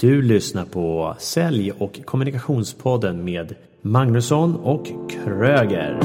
Du lyssnar på Sälj och kommunikationspodden med Magnusson och Kröger.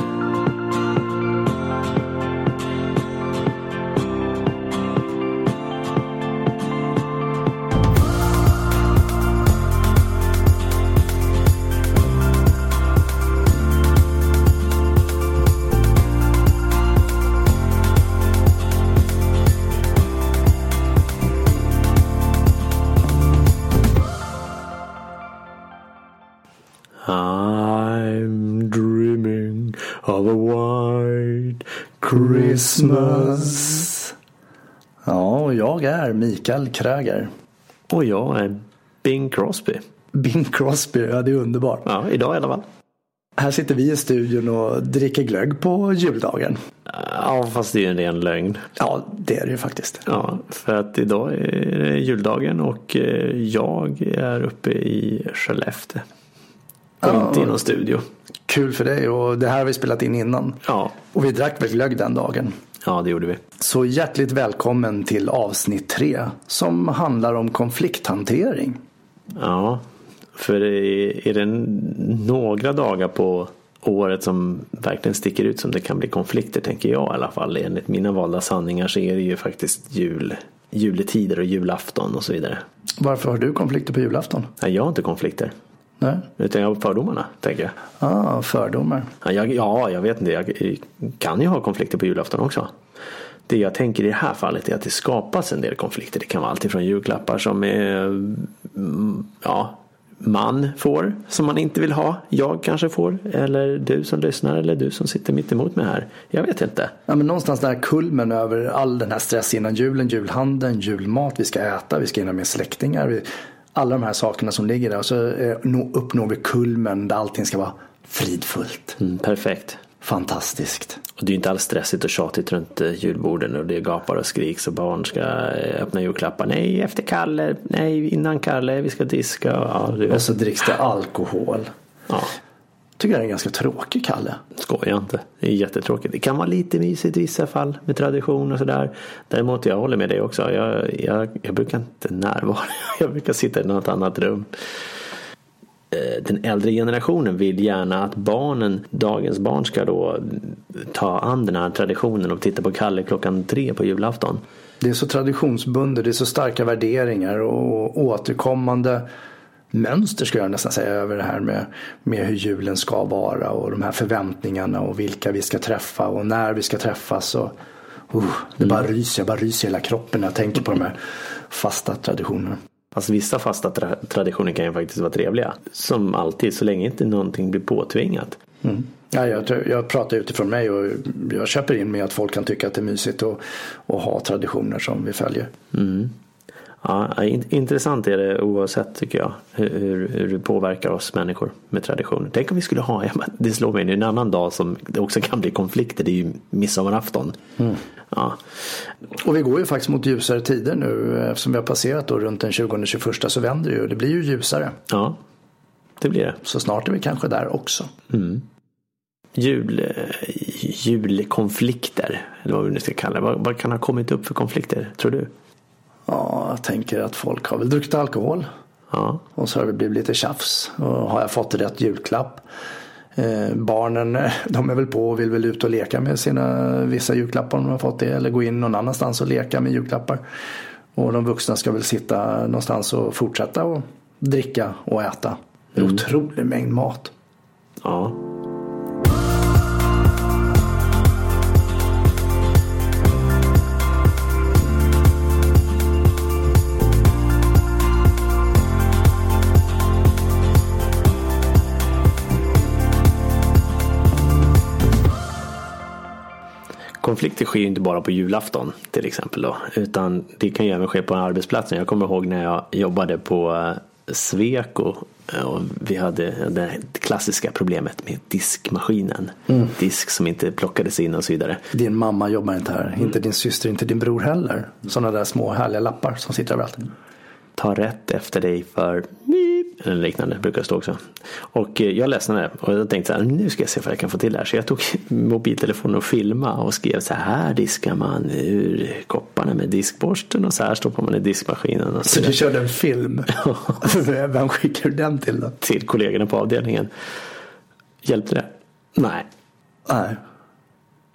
Christmas. Ja, och jag är Mikael Kröger. Och jag är Bing Crosby. Bing Crosby, ja det är underbart. Ja, idag i alla fall. Här sitter vi i studion och dricker glögg på juldagen. Ja, fast det är ju en ren lögn. Ja, det är det ju faktiskt. Ja, för att idag är det juldagen och eh, jag är uppe i Skellefteå. Och Ja. inte i någon studio. Kul för dig och det här har vi spelat in innan. Ja, Och vi drack väl glögg den dagen. ja det gjorde vi. Så hjärtligt välkommen till avsnitt tre som handlar om konflikthantering. Ja, för är det några dagar på året som verkligen sticker ut som det kan bli konflikter tänker jag i alla fall. Enligt mina valda sanningar så är det ju faktiskt jul, juletider och julafton och så vidare. Varför har du konflikter på julafton? Nej, jag har inte konflikter. Nej? Utan jag fördomarna, tänker jag. Ah, fördomar. Ja, jag, ja, jag vet inte. Jag kan ju ha konflikter på julafton också. Det jag tänker i det här fallet är att det skapas en del konflikter. Det kan vara allt ifrån julklappar som är, mm, ja, man får som man inte vill ha. Jag kanske får. Eller du som lyssnar eller du som sitter mitt emot mig här. Jag vet inte. Ja, men någonstans där kulmen över all den här stress innan julen, julhandeln, julmat, vi ska äta, vi ska hinna med släktingar. Vi, alla de här sakerna som ligger där och så eh, nå- uppnår vi kulmen där allting ska vara fridfullt. Mm, perfekt. Fantastiskt. Och det är ju inte alls stressigt och tjatigt runt eh, julborden och det gapar och skriks och barn ska eh, öppna julklappar. Nej, efter Kalle. Nej, innan Kalle. Vi ska diska. Ja, Och så dricks det alkohol. Ja. Tycker jag är ganska tråkig Kalle. Skoja inte. Det är jättetråkigt. Det kan vara lite mysigt i vissa fall med tradition och sådär. Däremot jag håller med dig också. Jag, jag, jag brukar inte närvara. Jag brukar sitta i något annat rum. Eh, Den äldre generationen vill gärna att barnen, dagens barn ska då ta an den här traditionen och titta på Kalle klockan tre på julafton. Det är så traditionsbundet, det är så starka värderingar och återkommande mönster skulle jag nästan säga över det här med, med hur julen ska vara och de här förväntningarna och vilka vi ska träffa och när vi ska träffas. Och, uh, det bara ryser, jag bara ryser hela kroppen när jag tänker på de här fasta traditionerna. Fast vissa fasta tra- traditioner kan ju faktiskt vara trevliga. Som alltid, så länge inte någonting blir påtvingat. Mm. Ja, jag, jag pratar utifrån mig och jag köper in med att folk kan tycka att det är mysigt att, ha traditioner som vi följer. Ja, in, intressant är det oavsett tycker jag. Hur, hur, det påverkar oss människor med traditioner. Tänk om vi skulle ha, det slår mig nu, en annan dag som det också kan bli konflikter. Det är ju midsommarafton. Ja. Och vi går ju faktiskt mot ljusare tider nu eftersom vi har passerat då runt den 20-21 så vänder det ju. Det blir ju ljusare. ja, det blir det. Så snart är vi kanske där också. Jul, eh, julkonflikter, eller vad vi nu ska kalla det. Vad, vad kan ha kommit upp för konflikter, tror du? Ja, jag tänker att folk har väl druckit alkohol. Ja, Och så har det blivit lite tjafs. Och har jag fått rätt julklapp? Eh, barnen de är väl på och vill väl ut och leka med sina vissa julklappar om de har fått det. Eller gå in någon annanstans och leka med julklappar. Och de vuxna ska väl sitta någonstans och fortsätta och dricka och äta. Är otrolig mängd mat. ja. Konflikter sker ju inte bara på julafton till exempel då. Utan det kan ju även ske på arbetsplatsen. Jag kommer ihåg när jag jobbade på eh, Sweco. eh, Och vi hade det klassiska problemet med diskmaskinen. Disk som inte plockades in och så vidare. Din mamma jobbar inte här. Inte din syster, inte din bror heller. Sådana där små härliga lappar som sitter överallt. Ta rätt efter dig för eller liknande brukar det stå också. Och eh, jag ledsnade och jag tänkte så här, nu ska jag se vad jag kan få till det här. Så jag tog mobiltelefonen och filmade och skrev så här diskar man ur kopparna med diskborsten och så här stoppar man i diskmaskinen. Och så, så du körde en film? Vem skickade du den till då? Till kollegorna på avdelningen. Hjälpte det? Nej. Nej.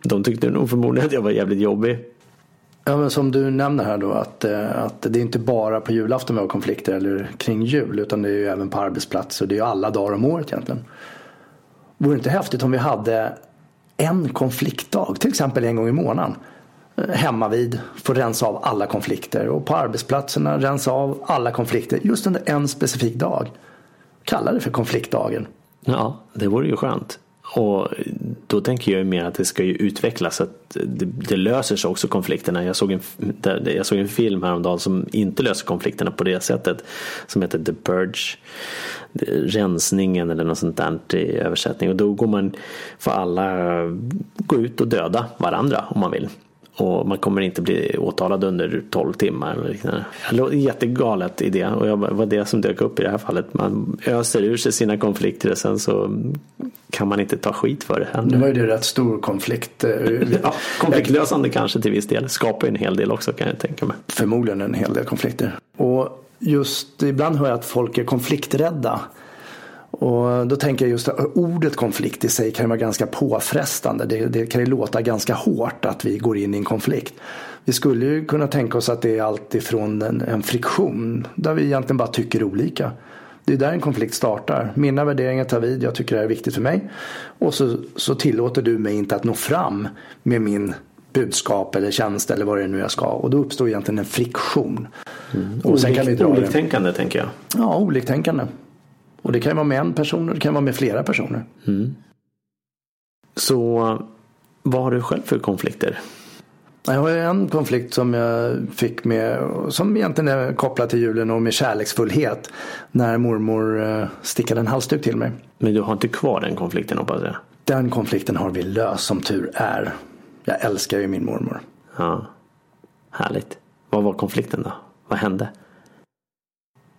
De tyckte nog förmodligen att jag var jävligt jobbig. Ja, men som du nämner här då att, eh, att det är inte bara på julafton vi har konflikter eller kring jul utan det är ju även på arbetsplatser. Det är ju alla dagar om året egentligen. Vore det inte häftigt om vi hade en konfliktdag, till exempel en gång i månaden. Eh, hemma vid, får rensa av alla konflikter och på arbetsplatserna rensa av alla konflikter just under en specifik dag. Kalla det för konfliktdagen. Ja, det vore ju skönt. Och då tänker jag mer att det ska ju utvecklas så att det, det, löser sig också konflikterna. Jag såg, en, jag såg en film häromdagen som inte löser konflikterna på det sättet. Som heter The Purge. Rensningen eller något sånt där i översättning. Och då går man, får alla gå ut och döda varandra om man vill. Och man kommer inte bli åtalad under 12 timmar. Jättegalet idé och det var det som dök upp i det här fallet. Man öser ur sig sina konflikter och sen så kan man inte ta skit för det. Nu var ju det rätt stor konflikt. ja, konfliktlösande kanske till viss del. Skapar en hel del också kan jag tänka mig. Förmodligen en hel del konflikter. Och just ibland hör jag att folk är konflikträdda. Och då tänker jag just att ordet konflikt i sig kan vara ganska påfrestande. Det, det, kan ju låta ganska hårt att vi går in i en konflikt. Vi skulle ju kunna tänka oss att det är allt ifrån en, en friktion där vi egentligen bara tycker olika. Det är där en konflikt startar. Mina värderingar tar vid, jag tycker det här är viktigt för mig. Och så, så tillåter du mig inte att nå fram med min budskap eller tjänst eller vad det är nu jag ska. Och då uppstår egentligen en friktion. Mm. Och sen kan vi dra oliktänkande tänker jag. Ja, oliktänkande. Och det kan vara med en person och det kan vara med flera personer. Mm. Så vad har du själv för konflikter? Jag har en konflikt som jag fick med, som egentligen är kopplad till julen och med kärleksfullhet. När mormor eh, stickade en halsduk till mig. Men du har inte kvar den konflikten hoppas jag? Den konflikten har vi löst som tur är. Jag älskar ju min mormor. Ja, Härligt. Vad var konflikten då? Vad hände?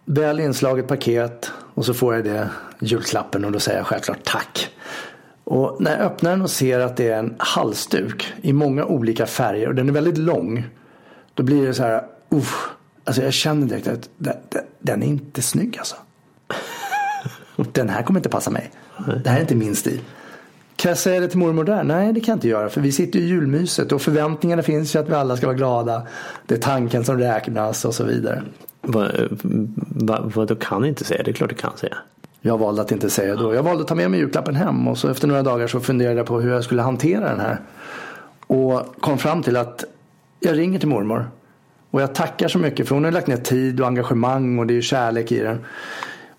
Väl inslaget paket och så får jag det julklappen och då säger jag självklart tack. Och när jag öppnar den och ser att det är en halsduk i många olika färger och den är väldigt lång. Då blir det så här, uff, alltså jag känner direkt att den är inte snygg alltså. Den här kommer inte passa mig. Det här är inte min stil. Kan jag säga det till mormor där? Nej, det kan jag inte göra. För vi sitter i julmyset och förväntningarna finns ju att vi alla ska vara glada. Det är tanken som räknas och så vidare. Vad va, va, du kan inte säga? Det är klart du kan säga. Jag valde att inte säga då. Jag valde att ta med mig julklappen hem och så efter några dagar så funderade jag på hur jag skulle hantera den här. Och kom fram till att jag ringer till mormor. Och jag tackar så mycket för hon har lagt ner tid och engagemang och det är ju kärlek i den.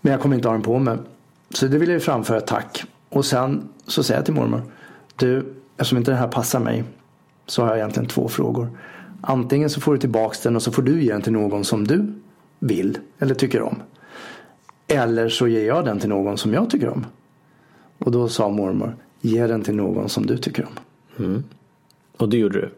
Men jag kommer inte ha den på mig. Så det vill jag ju framföra tack. Och sen så säger jag till mormor. Du, eftersom inte det här passar mig så har jag egentligen två frågor. Antingen så får du tillbaks den och så får du ge den till någon som du vill eller tycker om. Eller så ger jag den till någon som jag tycker om. Och då sa mormor, ge den till någon som du tycker om. Mm. Och det gjorde du?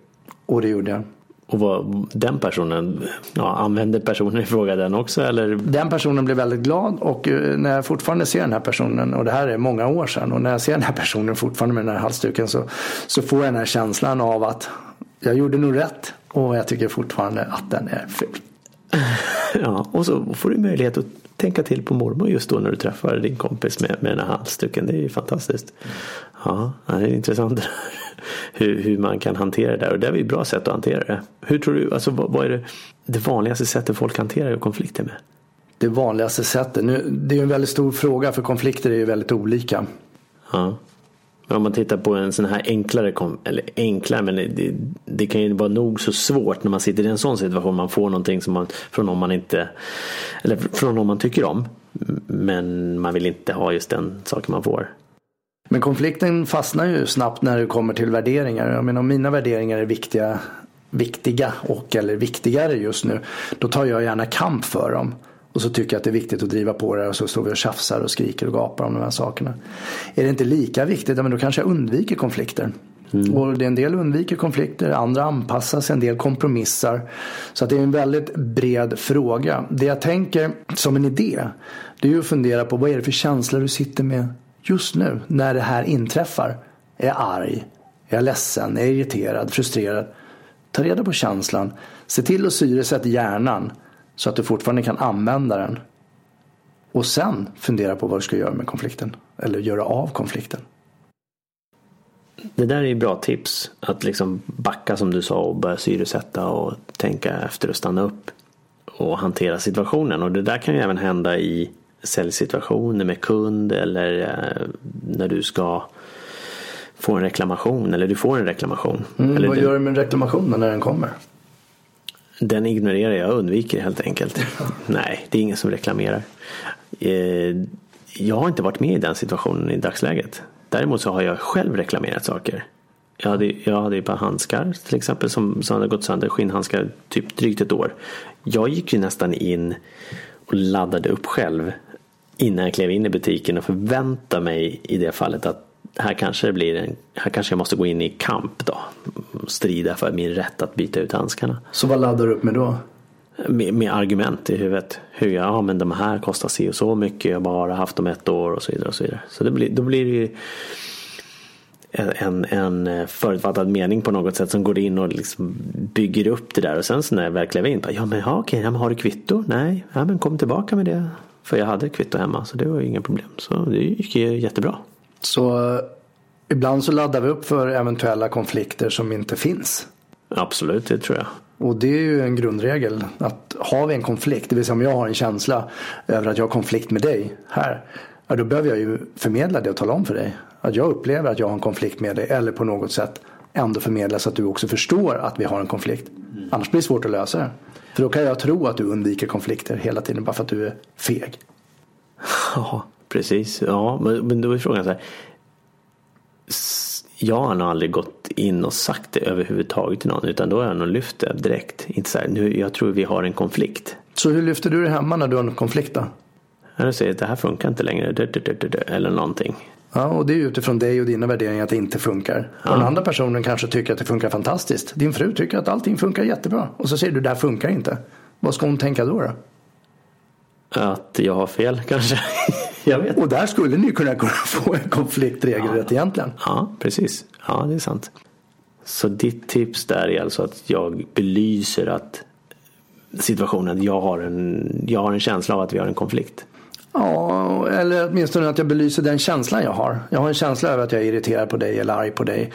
Och det gjorde jag. Och vad, den personen, ja, använde personen i fråga den också eller? Den personen blev väldigt glad och eh, när jag fortfarande ser den här personen och det här är många år sedan och när jag ser den här personen fortfarande med den här halsduken så, så får jag den här känslan av att jag gjorde nog rätt och jag tycker fortfarande att den är ful. Ja, och så får du möjlighet att tänka till på mormor just då när du träffar din kompis med, med den här halsduken. Det är ju fantastiskt. Ja, det är intressant hur, hur man kan hantera det där. Och det är ett bra sätt att hantera det. Hur tror du, alltså vad, vad är det, det vanligaste sättet folk hanterar konflikter med? Det vanligaste sättet? Nu, det är ju en väldigt stor fråga för konflikter är ju väldigt olika. Ja. Om man tittar på en sån här enklare, eller enklare, men det, det, kan ju vara nog så svårt när man sitter i en sån situation. Man får någonting som man, från någon man inte, eller från någon man tycker om. Men man vill inte ha just den saken man får. Men konflikten fastnar ju snabbt när det kommer till värderingar. Jag menar om mina värderingar är viktiga, viktiga och eller viktigare just nu. Då tar jag gärna kamp för dem. Och så tycker jag att det är viktigt att driva på det och så står vi och tjafsar och skriker och gapar om de här sakerna. Är det inte lika viktigt, ja, men då kanske jag undviker konflikter. Mm. Och det är en del undviker konflikter, andra anpassar sig, en del kompromissar. Så att det är en väldigt bred fråga. Det jag tänker som en idé, det är ju att fundera på vad är det för känslor du sitter med just nu när det här inträffar. Är jag arg? Är jag ledsen? Är jag irriterad? Frustrerad? Ta reda på känslan. Se till att syresätta hjärnan så att du fortfarande kan använda den. Och sen fundera på vad du ska göra med konflikten. Eller göra av konflikten. Det där är ju bra tips. Att liksom backa som du sa och börja syresätta och tänka efter och stanna upp. Och hantera situationen. Och det där kan ju även hända i säljsituationer med kund eller eh, när du ska få en reklamation eller du får en reklamation. Mm, vad du, gör du med reklamationen när den kommer? Den ignorerar jag undviker helt enkelt. Nej, det är ingen som reklamerar. Eh, jag har inte varit med i den situationen i dagsläget. Däremot så har jag själv reklamerat saker. Jag hade, jag hade ett par handskar till exempel som, som hade gått sönder, skinnhandskar, typ drygt ett år. Jag gick ju nästan in och laddade upp själv innan jag klev in i butiken och förväntade mig i det fallet att här kanske det blir en, här kanske jag måste gå in i kamp då. Strida för min rätt att byta ut handskarna. Så vad laddar du upp med då? Med, med argument i huvudet. Hur jag, ja men de här kostar si och så mycket. Jag har bara haft dem ett år och så vidare. Och så vidare. så det blir, då blir det ju en, en förutfattad mening på något sätt som går in och liksom bygger upp det där. Och sen så när jag väl klev in, bara, ja men ja, okej, ja, men har du kvitto? Nej, ja, men kom tillbaka med det. För jag hade kvitto hemma så det var ju inga problem. Så det gick ju jättebra. Så ibland så laddar vi upp för eventuella konflikter som inte finns. Absolut, det tror jag. Och det är ju en grundregel. Att har vi en konflikt, det vill säga om jag har en känsla över att jag har konflikt med dig här. Ja, då behöver jag ju förmedla det och tala om för dig. Att jag upplever att jag har en konflikt med dig. Eller på något sätt ändå förmedla så att du också förstår att vi har en konflikt. Mm. Annars blir det svårt att lösa det. För då kan jag tro att du undviker konflikter hela tiden bara för att du är feg. Precis. Ja, men, men då är frågan så här. Jag har nog aldrig gått in och sagt det överhuvudtaget till någon utan då har jag nog lyft det direkt. Inte så här, nu, jag tror vi har en konflikt. Så hur lyfter du det hemma när du har en konflikt då? Jag säger att det här funkar inte längre eller någonting. Ja, och det är utifrån dig och dina värderingar att det inte funkar. Ja. Och den andra personen kanske tycker att det funkar fantastiskt. Din fru tycker att allting funkar jättebra. Och så säger du det här funkar inte. Vad ska hon tänka då? då? Att jag har fel kanske. Jag vet. Och där skulle ni kunna få en konflikt regelrätt ja. egentligen. Ja, precis. Ja, det är sant. Så ditt tips där är alltså att jag belyser att situationen, jag har en, jag har en känsla av att vi har en konflikt. Ja, eller åtminstone att jag belyser den känslan jag har. Jag har en känsla över att jag är irriterad på dig eller arg på dig.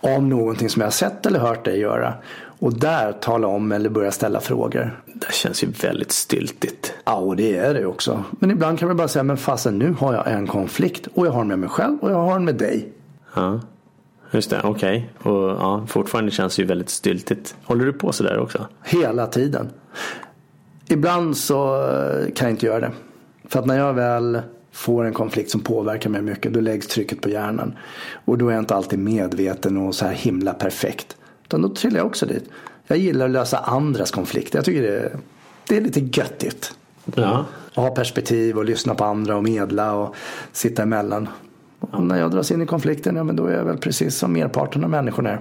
Om någonting som jag har sett eller hört dig göra. Och där tala om eller börja ställa frågor. Det känns ju väldigt styltigt. Ja, och det är det också. Men ibland kan man bara säga, men fasen nu har jag en konflikt. Och jag har den med mig själv och jag har den med dig. Ja, just det. Okej. Okay. Och ja, fortfarande känns det ju väldigt styltigt. Håller du på sådär också? Hela tiden. Ibland så kan jag inte göra det. För att när jag väl får en konflikt som påverkar mig mycket då läggs trycket på hjärnan. Och då är jag inte alltid medveten och så här himla perfekt. Utan då trillar jag också dit. Jag gillar att lösa andras konflikter. Jag tycker det är, det är lite göttigt. Ja. Att ha perspektiv och lyssna på andra och medla och sitta emellan. Och när jag dras in i konflikten, ja men då är jag väl precis som merparten av människorna är.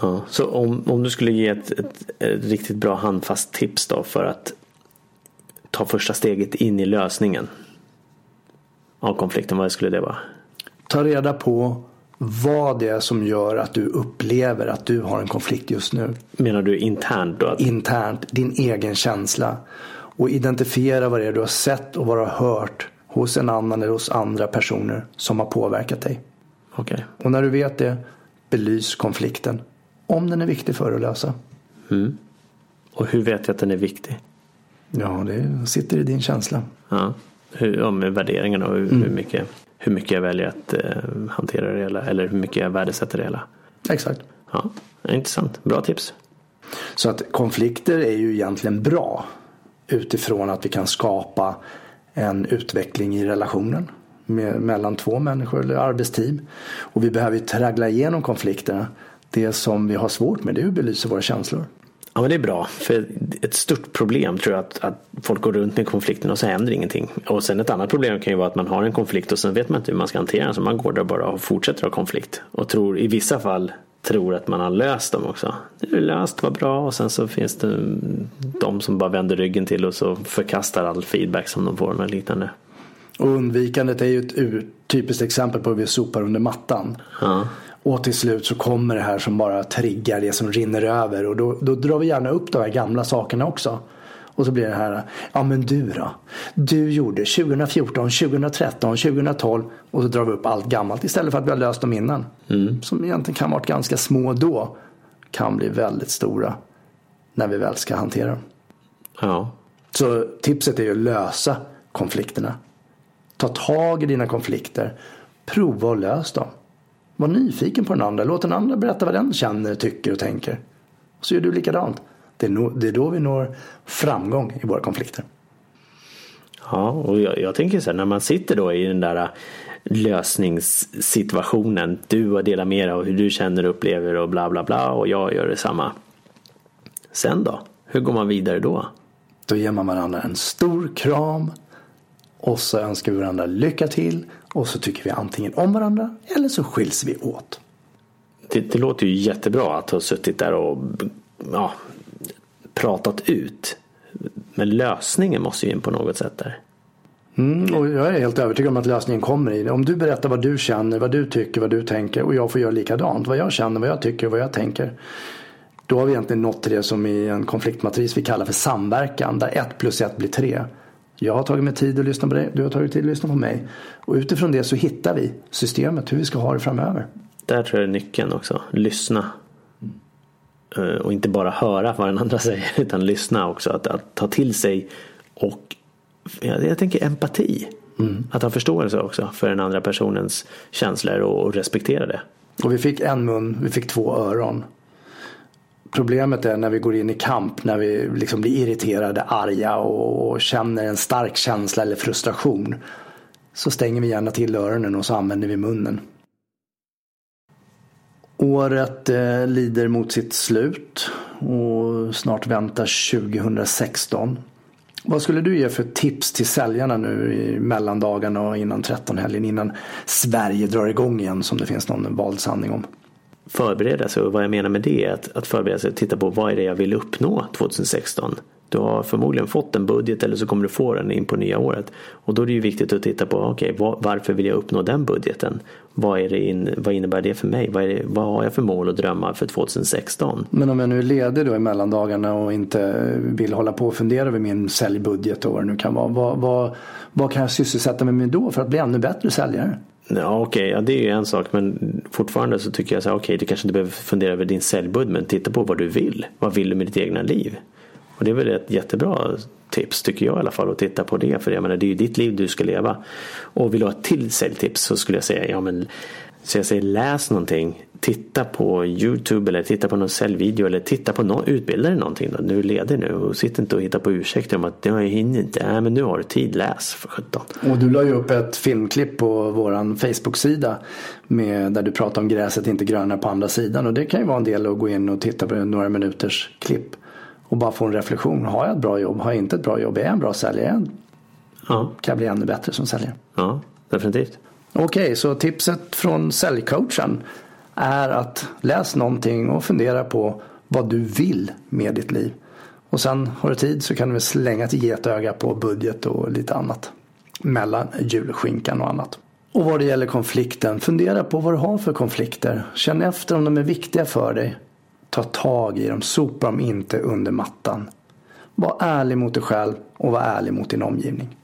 Ja, så om, om du skulle ge ett, ett, ett, riktigt bra handfast tips då för att ta första steget in i lösningen av konflikten, vad skulle det vara? Ta reda på vad det är som gör att du upplever att du har en konflikt just nu. Menar du internt då? Internt, din egen känsla. Och identifiera vad det är du har sett och vad du har hört hos en annan eller hos andra personer som har påverkat dig. Okay. Och när du vet det, belys konflikten. Om den är viktig för att lösa. Mm. Och hur vet jag att den är viktig? Ja, det sitter i din känsla. Ja, hur, ja med värderingarna och hur, mm. hur, mycket, hur mycket jag väljer att eh, hantera det hela. Eller hur mycket jag värdesätter det hela. Exakt. Ja, intressant. Bra tips. Så att konflikter är ju egentligen bra. Utifrån att vi kan skapa en utveckling i relationen. Med, mellan två människor eller arbetsteam. Och vi behöver ju traggla igenom konflikterna. Det som vi har svårt med det är att belysa våra känslor. Ja men det är bra. För ett stort problem tror jag att, att folk går runt med konflikten och så händer ingenting. Och sen ett annat problem kan ju vara att man har en konflikt och sen vet man inte hur man ska hantera den. Så man går där bara och fortsätter ha konflikt. Och tror i vissa fall tror att man har löst dem också. Det är löst, vad bra. Och sen så finns det de som bara vänder ryggen till och så förkastar all feedback som de får och liknande. Och undvikandet är ju ett typiskt exempel på hur vi sopar under mattan. Ja. Och till slut så kommer det här som bara triggar det som rinner över. Och då, då drar vi gärna upp de här gamla sakerna också. Och så blir det här, ja men du då? Du gjorde 2014, 2013, 2012 och så drar vi upp allt gammalt istället för att vi har löst dem innan. Mm. Som egentligen kan varit ganska små då. Kan bli väldigt stora när vi väl ska hantera dem. Ja. Så tipset är ju att lösa konflikterna. Ta tag i dina konflikter. Prova att lösa dem. Var nyfiken på den andra. Låt den andra berätta vad den känner, tycker och tänker. Och så gör du likadant. Det är, no, det är då vi når framgång i våra konflikter. Ja, och jag, jag tänker så här när man sitter då i den där lösningssituationen. Du har delat med dig av hur du känner och upplever och bla bla bla och jag gör detsamma. Sen då? Hur går man vidare då? Då ger man varandra en stor kram och så önskar vi varandra lycka till och så tycker vi antingen om varandra eller så skiljs vi åt. Det, det låter ju jättebra att ha suttit där och ja, pratat ut. Men lösningen måste ju in på något sätt där. Mm, och jag är helt övertygad om att lösningen kommer i det. Om du berättar vad du känner, vad du tycker, vad du tänker och jag får göra likadant. Vad jag känner, vad jag tycker och vad jag tänker. Då har vi egentligen nått till det som i en konfliktmatris vi kallar för samverkan. Där ett plus ett blir tre. Jag har tagit mig tid att lyssna på dig, du har tagit tid att lyssna på mig. Och utifrån det så hittar vi systemet, hur vi ska ha det framöver. Där tror jag är nyckeln också. Lyssna. Mm. Och inte bara höra vad den andra säger utan lyssna också. Att, att ta till sig och jag, jag tänker empati. Mm. Att ha förståelse också för den andra personens känslor och, och respektera det. Och vi fick en mun, vi fick två öron. Problemet är när vi går in i kamp, när vi liksom blir irriterade, arga och känner en stark känsla eller frustration. Så stänger vi gärna till öronen och så använder vi munnen. Året eh, lider mot sitt slut och snart väntar 2016. Vad skulle du ge för tips till säljarna nu i mellandagarna och innan 13-helgen innan Sverige drar igång igen som det finns någon vald sanning om? Förbereda sig och vad jag menar med det är att, att förbereda sig och titta på vad är det jag vill uppnå 2016. Du har förmodligen fått en budget eller så kommer du få den in på nya året. Och då är det ju viktigt att titta på okay, varför vill jag uppnå den budgeten? Vad, är det in, vad innebär det för mig? Vad, det, vad har jag för mål och drömmar för 2016? Men om jag nu är ledig då i mellandagarna och inte vill hålla på och fundera över min säljbudget och vad det nu kan vara. Vad, vad, vad kan jag sysselsätta mig med då för att bli ännu bättre säljare? Ja, okej, okay. ja, det är ju en sak men fortfarande så tycker jag så här, okej, okay, du kanske inte behöver fundera över din säljbudget men titta på vad du vill. Vad vill du med ditt egna liv? Och det är väl ett jättebra tips tycker jag i alla fall att titta på det. För jag menar det är ju ditt liv du ska leva. Och vill du ha ett till säljtips så skulle jag säga ja men så jag säger läs någonting. Titta på Youtube eller titta på någon säljvideo eller titta på någon, utbilda dig någonting då. Nu är ledig nu och sitt inte och hitta på ursäkter om att jag hinner inte. Nej men nu har du tid, läs för sjutton. Och du la ju upp ett filmklipp på våran Facebook-sida med, där du pratar om gräset inte grönare på andra sidan. Och det kan ju vara en del att gå in och titta på några minuters klipp och bara få en reflektion. Har jag ett bra jobb? Har jag inte ett bra jobb? Är jag en bra säljare? Ja. Kan jag bli ännu bättre som säljare? Ja, definitivt. Okej, okay, så tipset från säljcoachen är att läs någonting och fundera på vad du vill med ditt liv. Och sen har du tid så kan du slänga ett getöga på budget och lite annat. Mellan julskinkan och annat. Och vad det gäller konflikten, fundera på vad du har för konflikter. Känn efter om de är viktiga för dig. Ta tag i dem, sopa dem inte under mattan. Var ärlig mot dig själv och var ärlig mot din omgivning.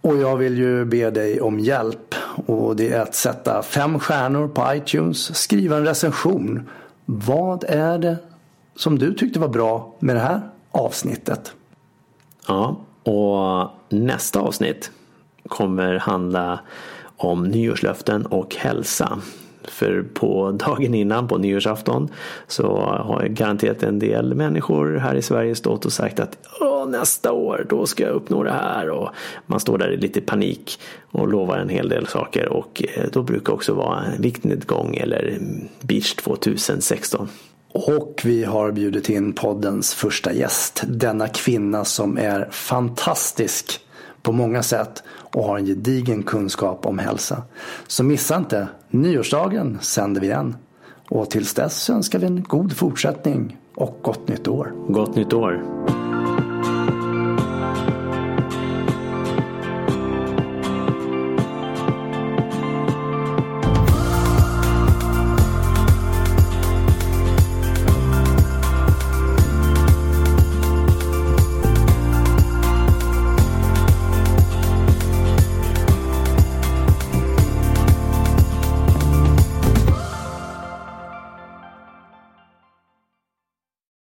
Och jag vill ju be dig om hjälp och det är att sätta fem stjärnor på iTunes, skriva en recension. Vad är det som du tyckte var bra med det här avsnittet? Ja, och nästa avsnitt kommer handla om nyårslöften och hälsa. För på dagen innan, på nyårsafton, så har garanterat en del människor här i Sverige stått och sagt att nästa år, då ska jag uppnå det här. Och man står där i lite panik och lovar en hel del saker. Och eh, då brukar också vara en viktnedgång eller beach 2016. Och vi har bjudit in poddens första gäst. Denna kvinna som är fantastisk på många sätt och har en gedigen kunskap om hälsa. Så missa inte, nyårsdagen sänder vi den. Och tills dess önskar vi en god fortsättning och gott nytt år. Gott nytt år.